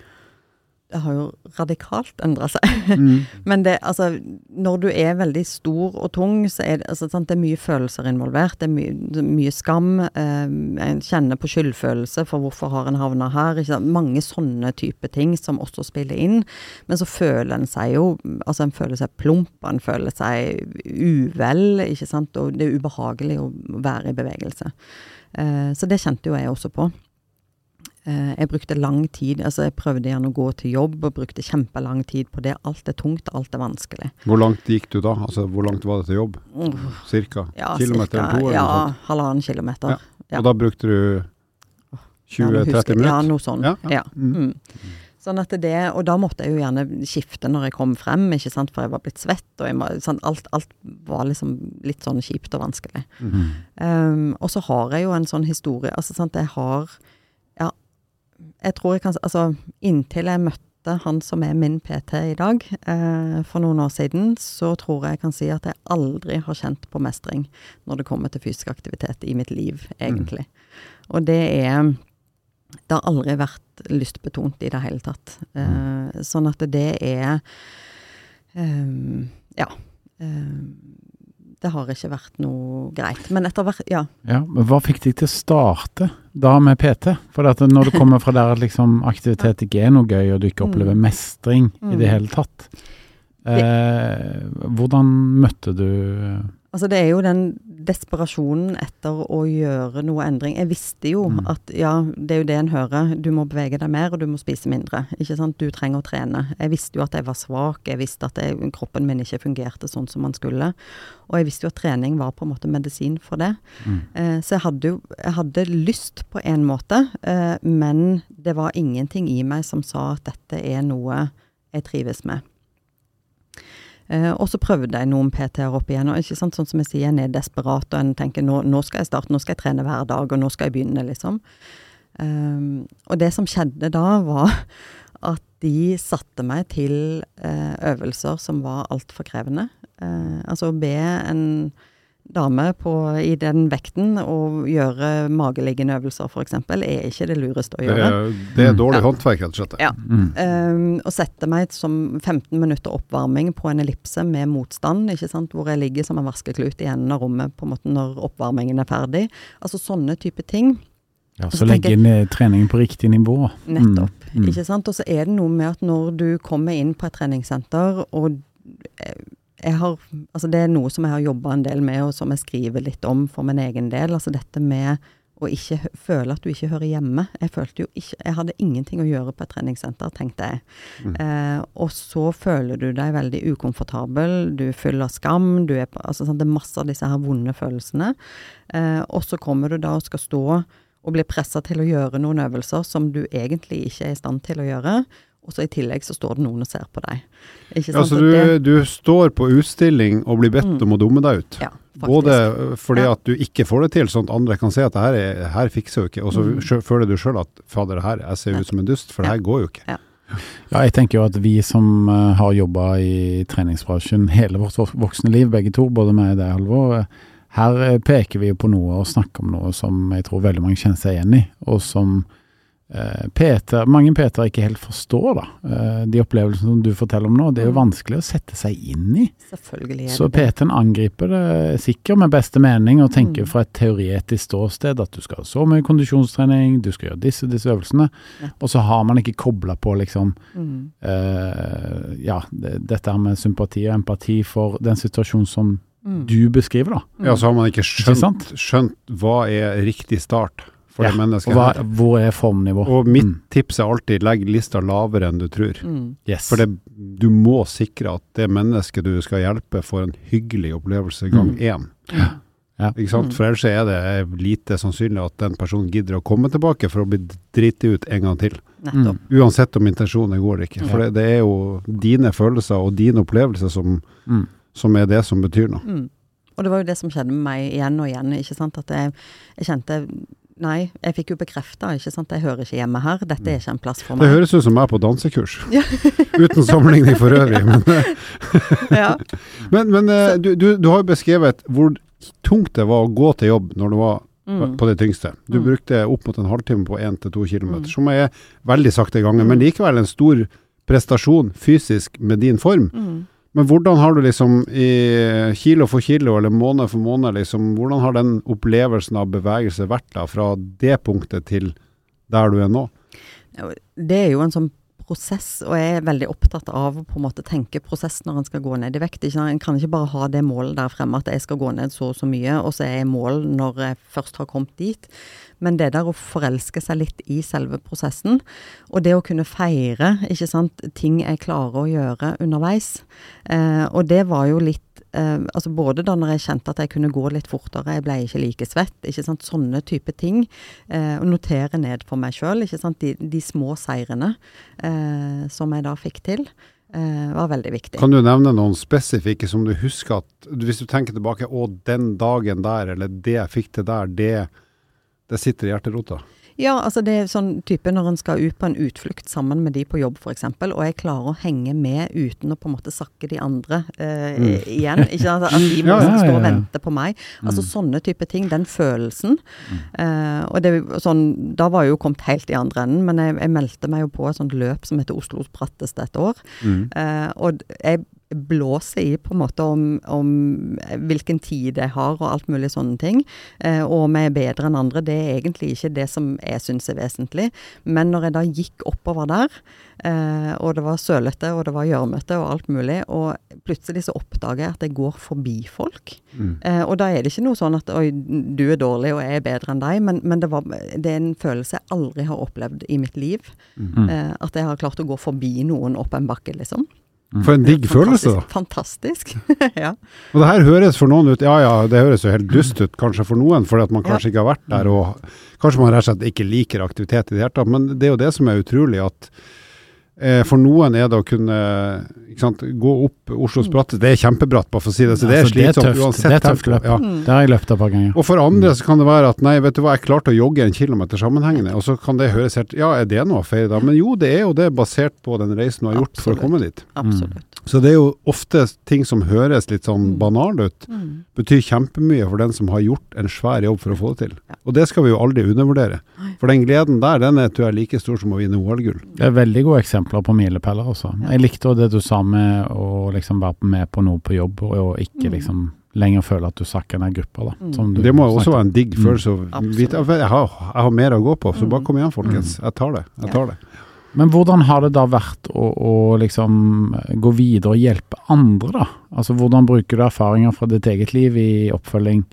Det har jo radikalt endra seg. (laughs) Men det, altså, når du er veldig stor og tung, så er det, altså, det er mye følelser involvert. Det er mye, mye skam. Eh, en kjenner på skyldfølelse for hvorfor har en havna her. Mange sånne type ting som også spiller inn. Men så føler en seg jo Altså, en føler seg plump, en føler seg uvel, ikke sant. Og det er ubehagelig å være i bevegelse. Eh, så det kjente jo jeg også på. Eh, Jeg brukte lang tid, altså jeg prøvde gjerne å gå til jobb og brukte kjempelang tid på det. Alt er tungt, alt er vanskelig. Hvor langt gikk du da? Altså Hvor langt var det til jobb? Cirka? Ja, Kilometer cirka, eller to? Eller ja, halvannen kilometer. ja. Og da brukte du 20-30 minutter? Ja, noe sånt. Ja, Ja. ja. Mm. Mm. Sånn at det, og da måtte jeg jo gjerne skifte når jeg kom frem, ikke sant, for jeg var blitt svett, og må- sånn, alt, alt var liksom litt sånn kjipt og vanskelig. Mm. Um, og så har jeg jo en sånn historie, altså sant, jeg har, ja, jeg tror jeg kan, altså inntil jeg møtte han som er min PT i dag, eh, for noen år siden, så tror jeg jeg kan si at jeg aldri har kjent på mestring når det kommer til fysisk aktivitet i mitt liv, egentlig. Og det er, det har aldri vært lystbetont i det hele tatt. Eh, sånn at det er, eh, ja, ehm, det har ikke vært noe greit. Men etter hvert, ja. Ja, men Hva fikk deg til å starte da med PT? For at når du kommer fra der at liksom aktivitet ikke er noe gøy, og du ikke opplever Mm. mestring i det Mm. hele tatt, eh, hvordan møtte du Altså det er jo den desperasjonen etter å gjøre noe endring. Jeg visste jo Mm. at ja, det er jo det en hører. Du må bevege deg mer, og du må spise mindre. Ikke sant. Du trenger å trene. Jeg visste jo at jeg var svak. Jeg visste at jeg, kroppen min ikke fungerte sånn som man skulle. Og jeg visste jo at trening var på en måte medisin for det. Mm. Eh, så jeg hadde jo jeg hadde lyst på en måte, eh, men det var ingenting i meg som sa at dette er noe jeg trives med. Eh, og så prøvde jeg noen PT-er opp igjen, og ikke sant, sånn som jeg sier, en er desperat, og en tenker nå, nå skal jeg starte, nå skal jeg trene hver dag, og nå skal jeg begynne, liksom. Um, og det som skjedde da, var at de satte meg til uh, øvelser som var altfor krevende. Uh, altså å be en dame på, i den vekten å gjøre mageliggende øvelser, f.eks., er ikke det lureste å gjøre. Det er, det er dårlig mm. håndverk, rett og slett. Ja. Mm. Um, å sette meg som 15 minutter oppvarming på en ellipse med motstand, ikke sant, hvor jeg ligger som en vaskeklut i enden av rommet på en måte når oppvarmingen er ferdig. Altså sånne type ting. Ja, Så, legge inn treningen på riktig nivå. Nettopp. Mm. Ikke sant. Og så er det noe med at når du kommer inn på et treningssenter og eh, har, altså det er noe som jeg har jobba en del med, og som jeg skriver litt om for min egen del. Altså dette med å ikke føle at du ikke hører hjemme. Jeg følte jo ikke Jeg hadde ingenting å gjøre på et treningssenter, tenkte jeg. Mm. Eh, og så føler du deg veldig ukomfortabel, du er av skam, du er på, altså sånn, Det er masse av disse her vonde følelsene. Eh, og så kommer du da og skal stå og bli pressa til å gjøre noen øvelser som du egentlig ikke er i stand til å gjøre. Og så i tillegg så står det noen og ser på deg. Ikke sant? Ja, så du, det, du, står på utstilling og blir bedt mm. om å dumme deg ut. Ja, faktisk. Både fordi ja. at du ikke får det til, sånn at andre kan se at det her, er, her fikser jo ikke, og så mm. føler du sjøl at fader, det her, jeg ser ut som en dust, for det her går jo ikke. Ja. Ja, jeg tenker jo at vi som uh, har jobba i treningsbransjen hele vårt voksne liv, begge to, både meg og deg, Halvor, uh, her eh, peker vi jo på noe og snakker om noe som jeg tror veldig mange kjenner seg igjen i, og som eh, Peter, mange Peter ikke helt forstår. da. Eh, de opplevelsene som du forteller om nå, det er jo mm. vanskelig å sette seg inn i. Selvfølgelig er det Så Peter angriper det sikkert med beste mening og tenker mm. fra et teoretisk ståsted at du skal ha så mye kondisjonstrening, du skal gjøre disse disse øvelsene, ja. og så har man ikke kobla på liksom mm. uh, Ja, det, dette her med sympati og empati for den situasjonen som mm. du beskriver, da. Ja, så har man ikke skjønt, skjønt hva er riktig start for ja. det mennesket. Hva, hvor er formnivå? Og mitt mm. tips er alltid legg lista lavere enn du tror. Mm. Yes. For det, du må sikre at det mennesket du skal hjelpe, får en hyggelig opplevelse gang mm. én. Ja. Ja. Ikke sant? Mm. For ellers er det lite sannsynlig at den personen gidder å komme tilbake for å bli driti ut en gang til. Mm. Uansett om intensjonen er god eller ikke. For det, det, er jo dine følelser og dine opplevelser som mm som er det som betyr noe. Mm. Og det var jo det som skjedde med meg igjen og igjen. ikke sant, At jeg, jeg kjente Nei, jeg fikk jo bekrefta, ikke sant. Jeg hører ikke hjemme her. Dette er ikke en plass for meg. Det høres ut som jeg er på dansekurs. (laughs) Uten sammenligning for øvrig, men (laughs) ja. (laughs) Men, men eh, du, du, du, har jo beskrevet hvor tungt det var å gå til jobb når du var mm. på det tyngste. Du mm. brukte opp mot en halvtime på én til to kilometer, mm. som er veldig sakte ganger, men mm. likevel en stor prestasjon fysisk med din form. Men hvordan har du liksom i kilo for kilo eller måned for måned, liksom, hvordan har den opplevelsen av bevegelse vært da, fra det punktet til der du er nå? Det er jo en sånn prosess, og jeg er veldig opptatt av å på en måte tenke prosess når en skal gå ned i vekt. En kan ikke bare ha det målet der fremme at jeg skal gå ned så og så mye, og så er jeg i mål når jeg først har kommet dit. Men det der å forelske seg litt i selve prosessen, og det å kunne feire ikke sant, ting jeg klarer å gjøre underveis. Eh, og det var jo litt eh, altså Både da når jeg kjente at jeg kunne gå litt fortere, jeg ble ikke like svett. ikke sant, Sånne type ting. Eh, og notere ned for meg sjøl de, de, små seirene eh, som jeg da fikk til. Uh, var veldig viktig. Kan du nevne noen spesifikke som du husker at Hvis du tenker tilbake å den dagen der, eller det jeg fikk til der, det det sitter i hjerterota? Ja, altså det er sånn type når en skal ut på en utflukt sammen med de på jobb f.eks., og jeg klarer å henge med uten å på en måte sakke de andre eh, mm. igjen. Ikke sant? At de (laughs) må ja, ja, ja, stå og vente på meg. Altså mm. sånne type ting. Den følelsen. Mm. Eh, og det, sånn, da var jeg jo kommet helt i andre enden, men jeg, jeg meldte meg jo på et sånt løp som heter Oslos bratteste et år. Mm. Eh, og jeg blåser i på en måte om, om, hvilken tid jeg har og alt mulig sånne ting. Eh, og om jeg er bedre enn andre, det er egentlig ikke det som jeg syns er vesentlig. Men når jeg da gikk oppover der, eh, og det var sølete og det var gjørmete og alt mulig, og plutselig så oppdager jeg at jeg går forbi folk. Mm. Eh, og da er det ikke noe sånn at oi, du er dårlig og jeg er bedre enn deg, men, men det, var, det, er en følelse jeg aldri har opplevd i mitt liv. Mm. Eh, at jeg har klart å gå forbi noen opp en bakke, liksom. Mm. For en digg følelse, da. Fantastisk. (laughs) ja. Og det her høres for noen ut Ja ja, det høres jo helt dust ut kanskje for noen, fordi at man kanskje ja. ikke har vært der, og kanskje man rett og slett ikke liker aktivitet i det hele tatt. Men det er jo det som er utrolig, at For noen er det å kunne ikke sant, gå opp Oslos bratte. Det er kjempebratt, bare for å si det. Så det er Altså, det er tøft. uansett. Det er tøft løp. Ja. Mm. Det har jeg løpt et par ganger. Og for andre så kan det være at nei, vet du hva, jeg klarte å jogge en kilometer sammenhengende. Og så kan det høres helt Ja, er det noe å feire da? Men jo, det er jo det, basert på den reisen du har gjort for å komme dit. Absolutt. Så det er jo ofte ting som høres litt sånn Mm. banale ut, Mm. betyr kjempemye for den som har gjort en svær jobb for å få det til. Ja. Og det skal vi jo aldri undervurdere. For den gleden der, den er tror jeg like stor som å vinne OL-gull. Det er veldig gode eksempler på milepæler også. Jeg likte òg det du sa med å liksom være med på noe på jobb, og, ikke Mm. liksom lenger føle at du sakker ned gruppa. Da, Mm. som du Det må jo også være en digg Mm. følelse å Absolutt. vite at jeg har, jeg har mer å gå på, så Mm. bare kom igjen, folkens. Jeg tar det. Jeg tar det. Men hvordan har det da vært å, å liksom gå videre og hjelpe andre, da? Altså hvordan bruker du erfaringer fra ditt eget liv i oppfølging,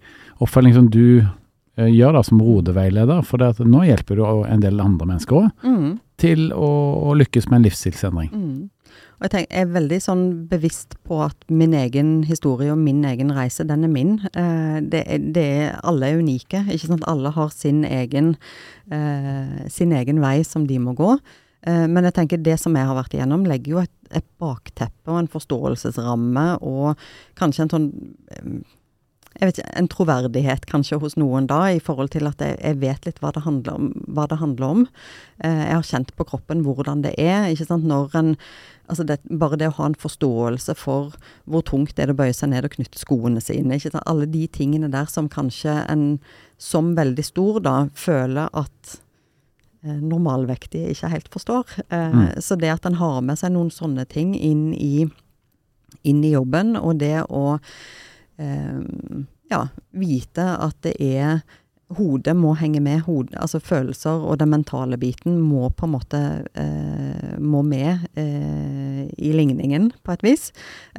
oppfølging som du eh, gjør da som rodeveileder? For det at nå hjelper du en del andre mennesker òg Mm. til å, å lykkes med en livsstilsendring. Mm. Og jeg, tenker, jeg er veldig sånn bevisst på at min egen historie og min egen reise, den er min. Eh, det, det er, alle er unike. ikke sant? Alle har sin egen, eh, sin egen vei som de må gå. Eh, men jeg tenker det som jeg har vært igjennom, legger jo et, et bakteppe og en forståelsesramme og kanskje en sånn eh, jeg vet ikke, en troverdighet kanskje hos noen da, i forhold til at jeg, jeg vet litt hva det om. Hva det handler om. Eh, jeg har kjent på kroppen hvordan det er. ikke sant, når en Altså det, bare det å ha en forståelse for hvor tungt det er å bøye seg ned og knytte skoene sine. ikke sant, Alle de tingene der som kanskje en som veldig stor da føler at normalvektige ikke helt forstår. Eh, Mm. Så det at en har med seg noen sånne ting inn i, inn i jobben, og det å eh, ja, vite at det er Hodet må henge med. Hode, altså følelser og den mentale biten må på en måte eh, må med eh, i ligningen, på et vis.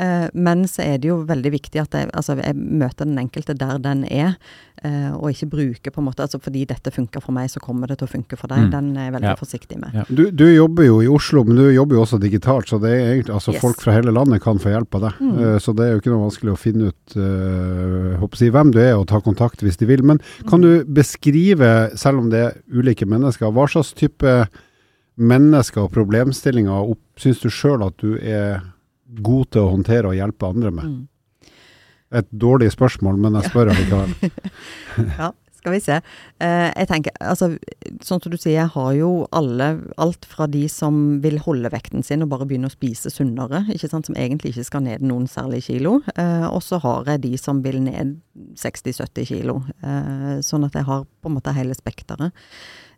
Eh, men så er det jo veldig viktig at jeg, altså, jeg møter den enkelte der den er, eh, og ikke bruker på en måte altså Fordi dette funker for meg, så kommer det til å funke for deg. Mm. Den er jeg veldig Ja. forsiktig med. Ja. Du, du jobber jo i Oslo, men du jobber jo også digitalt, så det er egentlig, altså Yes. folk fra hele landet kan få hjelp av deg. Mm. Eh, så det er jo ikke noe vanskelig å finne ut eh, håper jeg, å si, hvem du er og ta kontakt hvis de vil. Men kan du beskrive, selv om det er ulike mennesker, hva slags type mennesker og problemstillinger syns du sjøl at du er god til å håndtere og hjelpe andre med? Mm. Et dårlig spørsmål, men jeg spør allikevel. (laughs) (laughs) Ja, skal vi se. Eh, jeg tenker, altså, sånn som du sier, jeg har jo alle, alt fra de som vil holde vekten sin og bare begynne å spise sunnere, ikke sant, som egentlig ikke skal ned noen særlig kilo, eh, og så har jeg de som vil ned 60-70 kilo, eh, sånn at jeg har på en måte hele spekteret.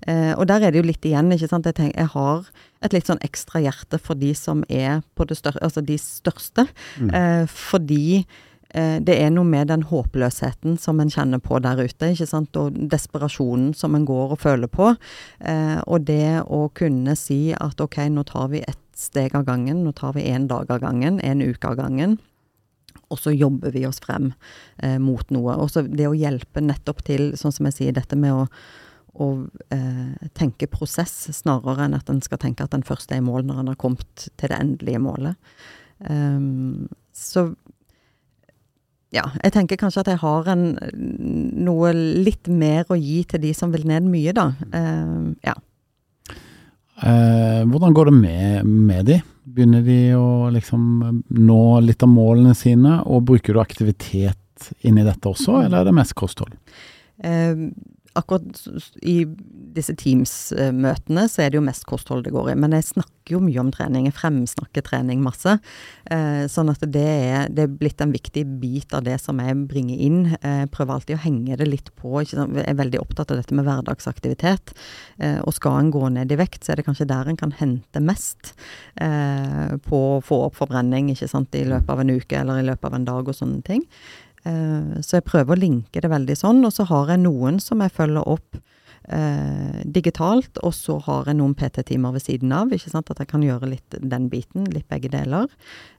Og der er det jo litt igjen, ikke sant. Jeg, tenker, jeg har et litt sånn ekstra hjerte for de som er på det største, altså de største, Mm. fordi det er noe med den håpløsheten som en kjenner på der ute, ikke sant, og desperasjonen som en går og føler på. Eh, og det å kunne si at ok, nå tar vi ett steg av gangen, nå tar vi én dag av gangen, en uke av gangen. Og så jobber vi oss frem eh, mot noe. Og så det å hjelpe nettopp til, sånn som jeg sier, dette med å, å eh, tenke prosess, snarere enn at en skal tenke at den første er i mål når en har kommet til det endelige målet. Um, så ja, jeg tenker kanskje at jeg har en, noe litt mer å gi til de som vil ned mye, da. Uh, ja. Uh, hvordan går det med, med de? Begynner de å liksom nå litt av målene sine, og bruker du aktivitet inni dette også, eller er det mest kosthold? Um, akkurat i disse Teams-møtene så er det jo mest kosthold det går i. Men jeg snakker jo mye om trening. Jeg fremsnakker trening masse. Eh, sånn at det er, det er blitt en viktig bit av det som jeg bringer inn. Eh, Jeg prøver alltid å henge det litt på. Jeg er veldig opptatt av dette med hverdagsaktivitet. Eh, og skal en gå ned i vekt, så er det kanskje der en kan hente mest eh, på å få opp forbrenning ikke sant? i løpet av en uke eller i løpet av en dag og sånne ting. Eh, Så jeg prøver å linke det veldig sånn, og så har jeg noen som jeg følger opp eh, digitalt, og så har jeg noen PT-timer ved siden av, ikke sant, at jeg kan gjøre litt den biten, litt begge deler.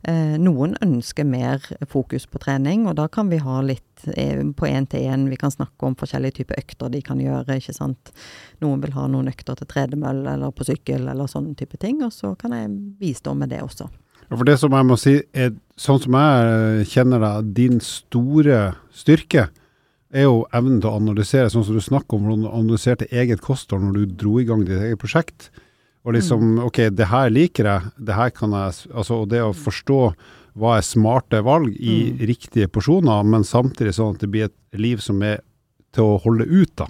Eh, noen ønsker mer fokus på trening, og da kan vi ha litt eh, på én-til-én, vi kan snakke om forskjellige typer økter de kan gjøre, ikke sant. Noen vil ha noen økter til tredemølle eller på sykkel eller sånne type ting, og så kan jeg bistå med det også. For det som jeg må si, er, sånn som jeg kjenner deg, din store styrke er jo evnen til å analysere, sånn som du snakker om, hvordan du analyserte eget kosthold når du dro i gang ditt eget prosjekt. Og liksom OK, det her liker jeg, det her kan jeg Altså, og det å forstå hva er smarte valg i Mm. riktige porsjoner, men samtidig sånn at det blir et liv som er til å holde ut da,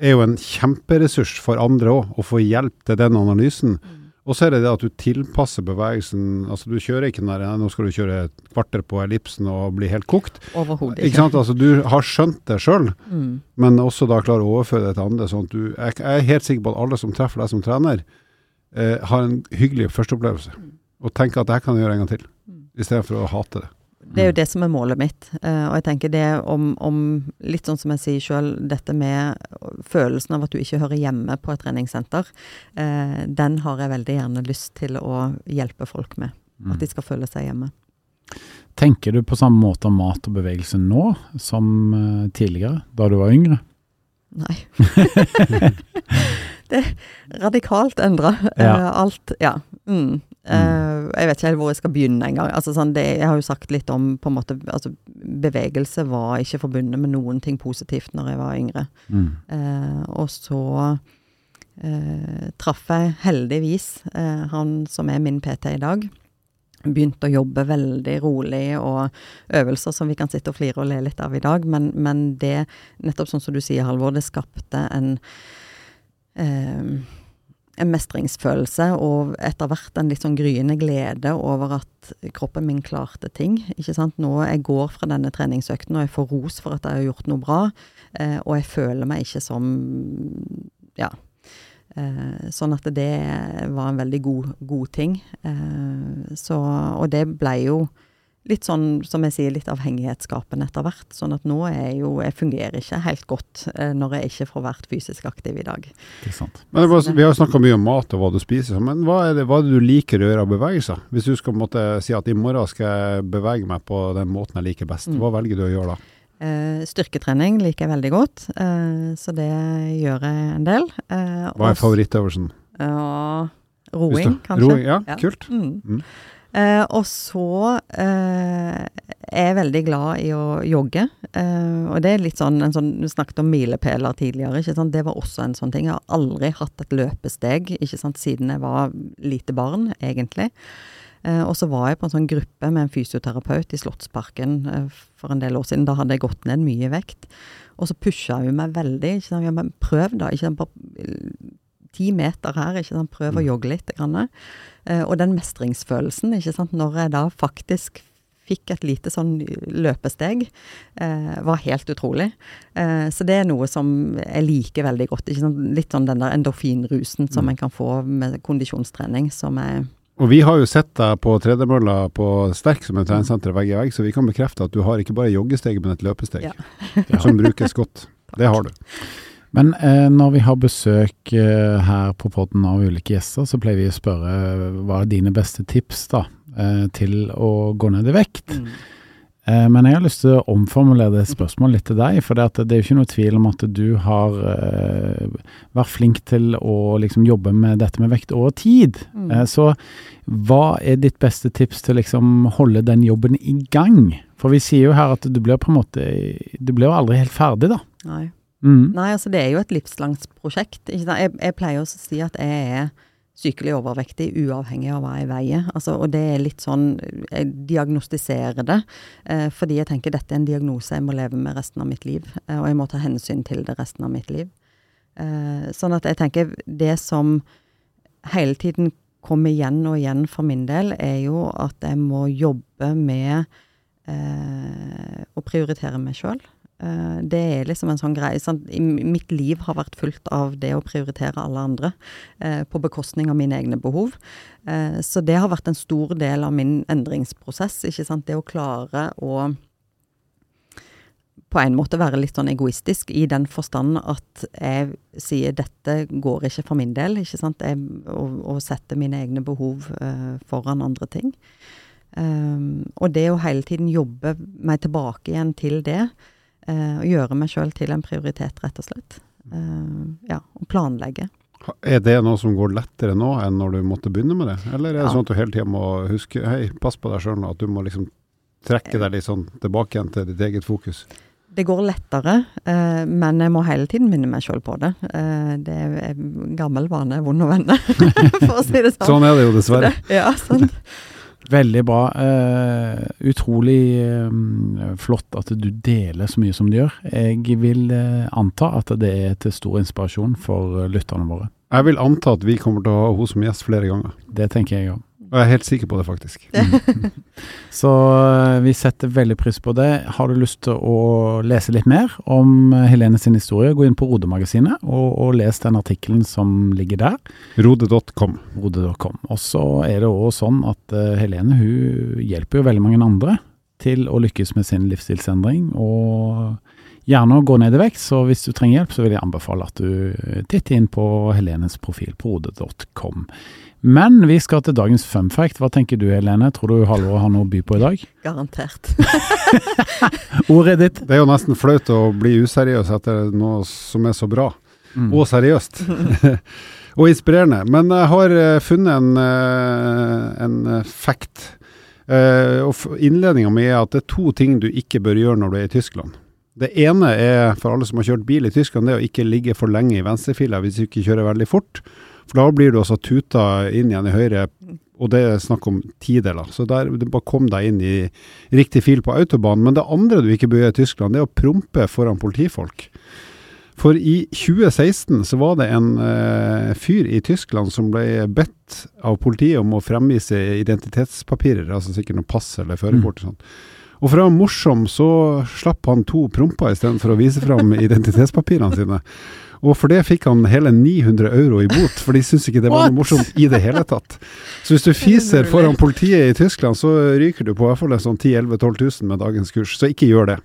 er jo en kjemperessurs for andre òg, å få hjelp til den analysen. Og så er det det at du tilpasser bevegelsen. Altså du kjører ikke den der nå skal du kjøre et kvarter på ellipsen og bli helt kokt. Overhodet Ikke sant? Altså du har skjønt det sjøl, Mm. men også da klarer å overføre det til andre. Sånn at du, jeg, jeg er helt sikker på at alle som treffer deg som trener, eh, har en hyggelig førsteopplevelse. Og tenker at det her kan jeg gjøre en gang til, istedenfor å hate det. Det er jo det som er målet mitt. Uh, og jeg tenker det om, om litt sånn som jeg sier sjøl, dette med følelsen av at du ikke hører hjemme på et treningssenter, Uh, den har jeg veldig gjerne lyst til å hjelpe folk med. At de skal føle seg hjemme. Tenker du på samme måte om mat og bevegelse nå som eh, tidligere, da du var yngre? Nei. (laughs) (laughs) det er radikalt endra. Ja. alt, ja. Mm. Eh, jeg vet ikke helt hvor jeg skal begynne engang. Altså, sånn, det- jeg har jo sagt litt om på en måte, altså, Bevegelse var ikke forbundet med noen ting positivt når jeg var yngre. Mm. Eh, og så eh, traff jeg heldigvis eh, han som er min PT i dag. Begynte å jobbe veldig rolig, og øvelser som vi kan sitte og flire og le litt av i dag. Men, men det, nettopp sånn som du sier, Halvor, det skapte en eh, en mestringsfølelse og etter hvert en litt sånn gryende glede over at kroppen min klarte ting. ikke sant? Nå jeg går fra denne treningsøkten og jeg får ros for at jeg har gjort noe bra, eh, og jeg føler meg ikke som ja. Eh, sånn at det var en veldig god, god ting. Eh, så, og det ble jo litt sånn, som jeg sier, litt avhengighetsskapende etter hvert. Sånn at nå er jeg jo Jeg fungerer ikke helt godt eh, når jeg ikke får vært fysisk aktiv i dag. Ikke sant. Men det var, vi har jo snakka mye om mat og hva du spiser, men hva er, det, hva er det du liker å gjøre av bevegelser? Hvis du skal måtte si at i morgen skal jeg bevege meg på den måten jeg liker best, Mm. hva velger du å gjøre da? Eh, styrketrening liker jeg veldig godt, eh, så det gjør jeg en del. Hva er favorittøvelsen? Ja, roing, kanskje. Roing, ja, Ja. kult. Mm. Mm. Eh, og så eh, er jeg veldig glad i å jogge. Eh, og det er litt sånn, en sånn Du snakket om milepæler tidligere. ikke sant? Det var også en sånn ting. Jeg har aldri hatt et løpesteg ikke sant? siden jeg var lite barn, egentlig. Eh, og så var jeg på en sånn gruppe med en fysioterapeut i Slottsparken eh, for en del år siden. Da hadde jeg gått ned mye vekt. Og så pusha hun meg veldig. ikke sant? Men prøv, da. ikke sant? Bare ti meter her, ikke sant. Prøv å jogge litt. Grann. Eh, og den mestringsfølelsen, ikke sant. Når jeg da faktisk fikk et lite sånn løpesteg, eh, var helt utrolig. Eh, så det er noe som jeg liker veldig godt. Ikke sant? Litt sånn den der endorfinrusen som Mm. en kan få med kondisjonstrening, som er Og vi har jo sett deg på tredemølla på Sterk som er treningssenter vegg i vegg, så vi kan bekrefte at du har ikke bare joggesteg, men et løpesteg Ja. (laughs) som brukes godt. (laughs) Det har du. Men eh, når vi har besøk eh, her på podden av ulike gjester, så pleier vi å spørre eh, hva er dine beste tips da, eh, til å gå ned i vekt. Eh, men jeg har lyst til å omformulere det spørsmålet litt til deg, for det, det er jo ikke noe tvil om at du har eh, vært flink til å liksom jobbe med dette med vekt over tid. Mm. Eh, så hva er ditt beste tips til liksom holde den jobben i gang? For vi sier jo her at du blir på en måte Du blir jo aldri helt ferdig, da. Nei. Mm. Nei, altså det er jo et livslangt prosjekt. Jeg, jeg pleier også å si at jeg er sykelig overvektig uavhengig av hva jeg veier. Altså, og det er litt sånn Jeg diagnostiserer det eh, fordi jeg tenker dette er en diagnose jeg må leve med resten av mitt liv. Eh, og jeg må ta hensyn til det resten av mitt liv. Eh, sånn at jeg tenker det som hele tiden kommer igjen og igjen for min del, er jo at jeg må jobbe med eh, å prioritere meg sjøl. Eh, det er liksom en sånn greie. Sant? Mitt liv har vært fullt av det å prioritere alle andre eh, på bekostning av mine egne behov. Eh, så det har vært en stor del av min endringsprosess. ikke sant? Det å klare å på en måte være litt sånn egoistisk i den forstand at jeg sier dette går ikke for min del, ikke sant. Jeg, å, å sette mine egne behov eh, foran andre ting. Um, og det å hele tiden jobbe meg tilbake igjen til det, eh, og gjøre meg sjøl til en prioritet, rett og slett. Eh, ja, og planlegge. Er det noe som går lettere nå enn når du måtte begynne med det? Eller er det Ja. sånn at du hele tida må huske hei, pass på deg sjøl nå, at du må liksom trekke deg litt sånn tilbake igjen til ditt eget fokus? Det går lettere, eh, men jeg må hele tiden minne meg sjøl på det. Eh, det er gammel vane, vond å vende, (laughs) for å si det sånn. Sånn er det jo dessverre. Det, ja, sånn. (laughs) Veldig bra. Uh, utrolig uh, flott at du deler så mye som du gjør. Jeg vil uh, anta at det er til stor inspirasjon for lytterne våre. Jeg vil anta at vi kommer til å ha henne som gjest flere ganger. Det tenker jeg òg. Og jeg er helt sikker på det, faktisk. (laughs) Så eh, vi setter veldig pris på det. Har du lyst til å lese litt mer om eh, Helene sin historie, gå inn på Rodemagasinet og, og les den artikkelen som ligger der. Rode.com. Rode.com. Og så er det òg sånn at uh, Helene hun hjelper jo veldig mange andre til å lykkes med sin livsstilsendring. og gjerne å gå ned i vekt, så hvis du trenger hjelp, så vil jeg anbefale at du titter inn på Helenes profil på rode.com. Men vi skal til dagens fun fact. Hva tenker du Helene? Tror du Halvor har noe å by på i dag? Garantert. (laughs) Ordet ditt. Det er jo nesten flaut å bli useriøs etter noe som er så bra. Mm. Og seriøst. (laughs) og inspirerende. Men jeg har uh, funnet en, uh, en uh, fact. Og Innledninga mi er at det er to ting du ikke bør gjøre når du er i Tyskland. Det ene er, for alle som har kjørt bil i Tyskland, det er å ikke ligge for lenge i venstrefila hvis du ikke kjører veldig fort. For da blir du også tuta inn igjen i høyre, og det er snakk om tideler. Så der, du bare kom deg inn i riktig fil på autobanen. Men det andre du ikke bør gjøre i Tyskland, det er å prompe foran politifolk. For i 2016 så var det en eh, fyr i Tyskland som ble bedt av politiet om å fremvise identitetspapirer, altså sikkert noe pass eller førerkort sånn. Og for å være morsom så slapp han to promper istedenfor å vise fram (laughs) identitetspapirene sine. Og for det fikk han hele 900 euro i bot, for de syntes ikke det var noe morsomt i det hele tatt. Så hvis du fiser foran politiet i Tyskland, så ryker du på i hvert fall sånn 10 11 12 000 med dagens kurs. Så ikke gjør det.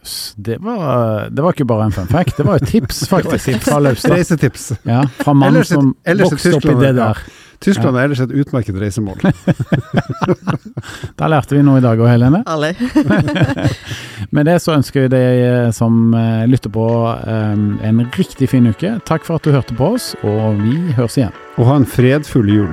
Yes, det, var, det var ikke bare en fun fact, det var et tips (laughs) faktisk fra Laustad. Reisetips. Ja, fra mannen Ellers som ellers vokste opp i det ja. der. Tyskland er ellers et utmerket reisemål. (laughs) (laughs) Da lærte vi noe i dag òg, Helene. Alle. Med det så ønsker vi deg eh, som eh, lytter på eh, en riktig fin uke. Takk for at du hørte på oss, og vi høres igjen. Og ha en fredfull jul.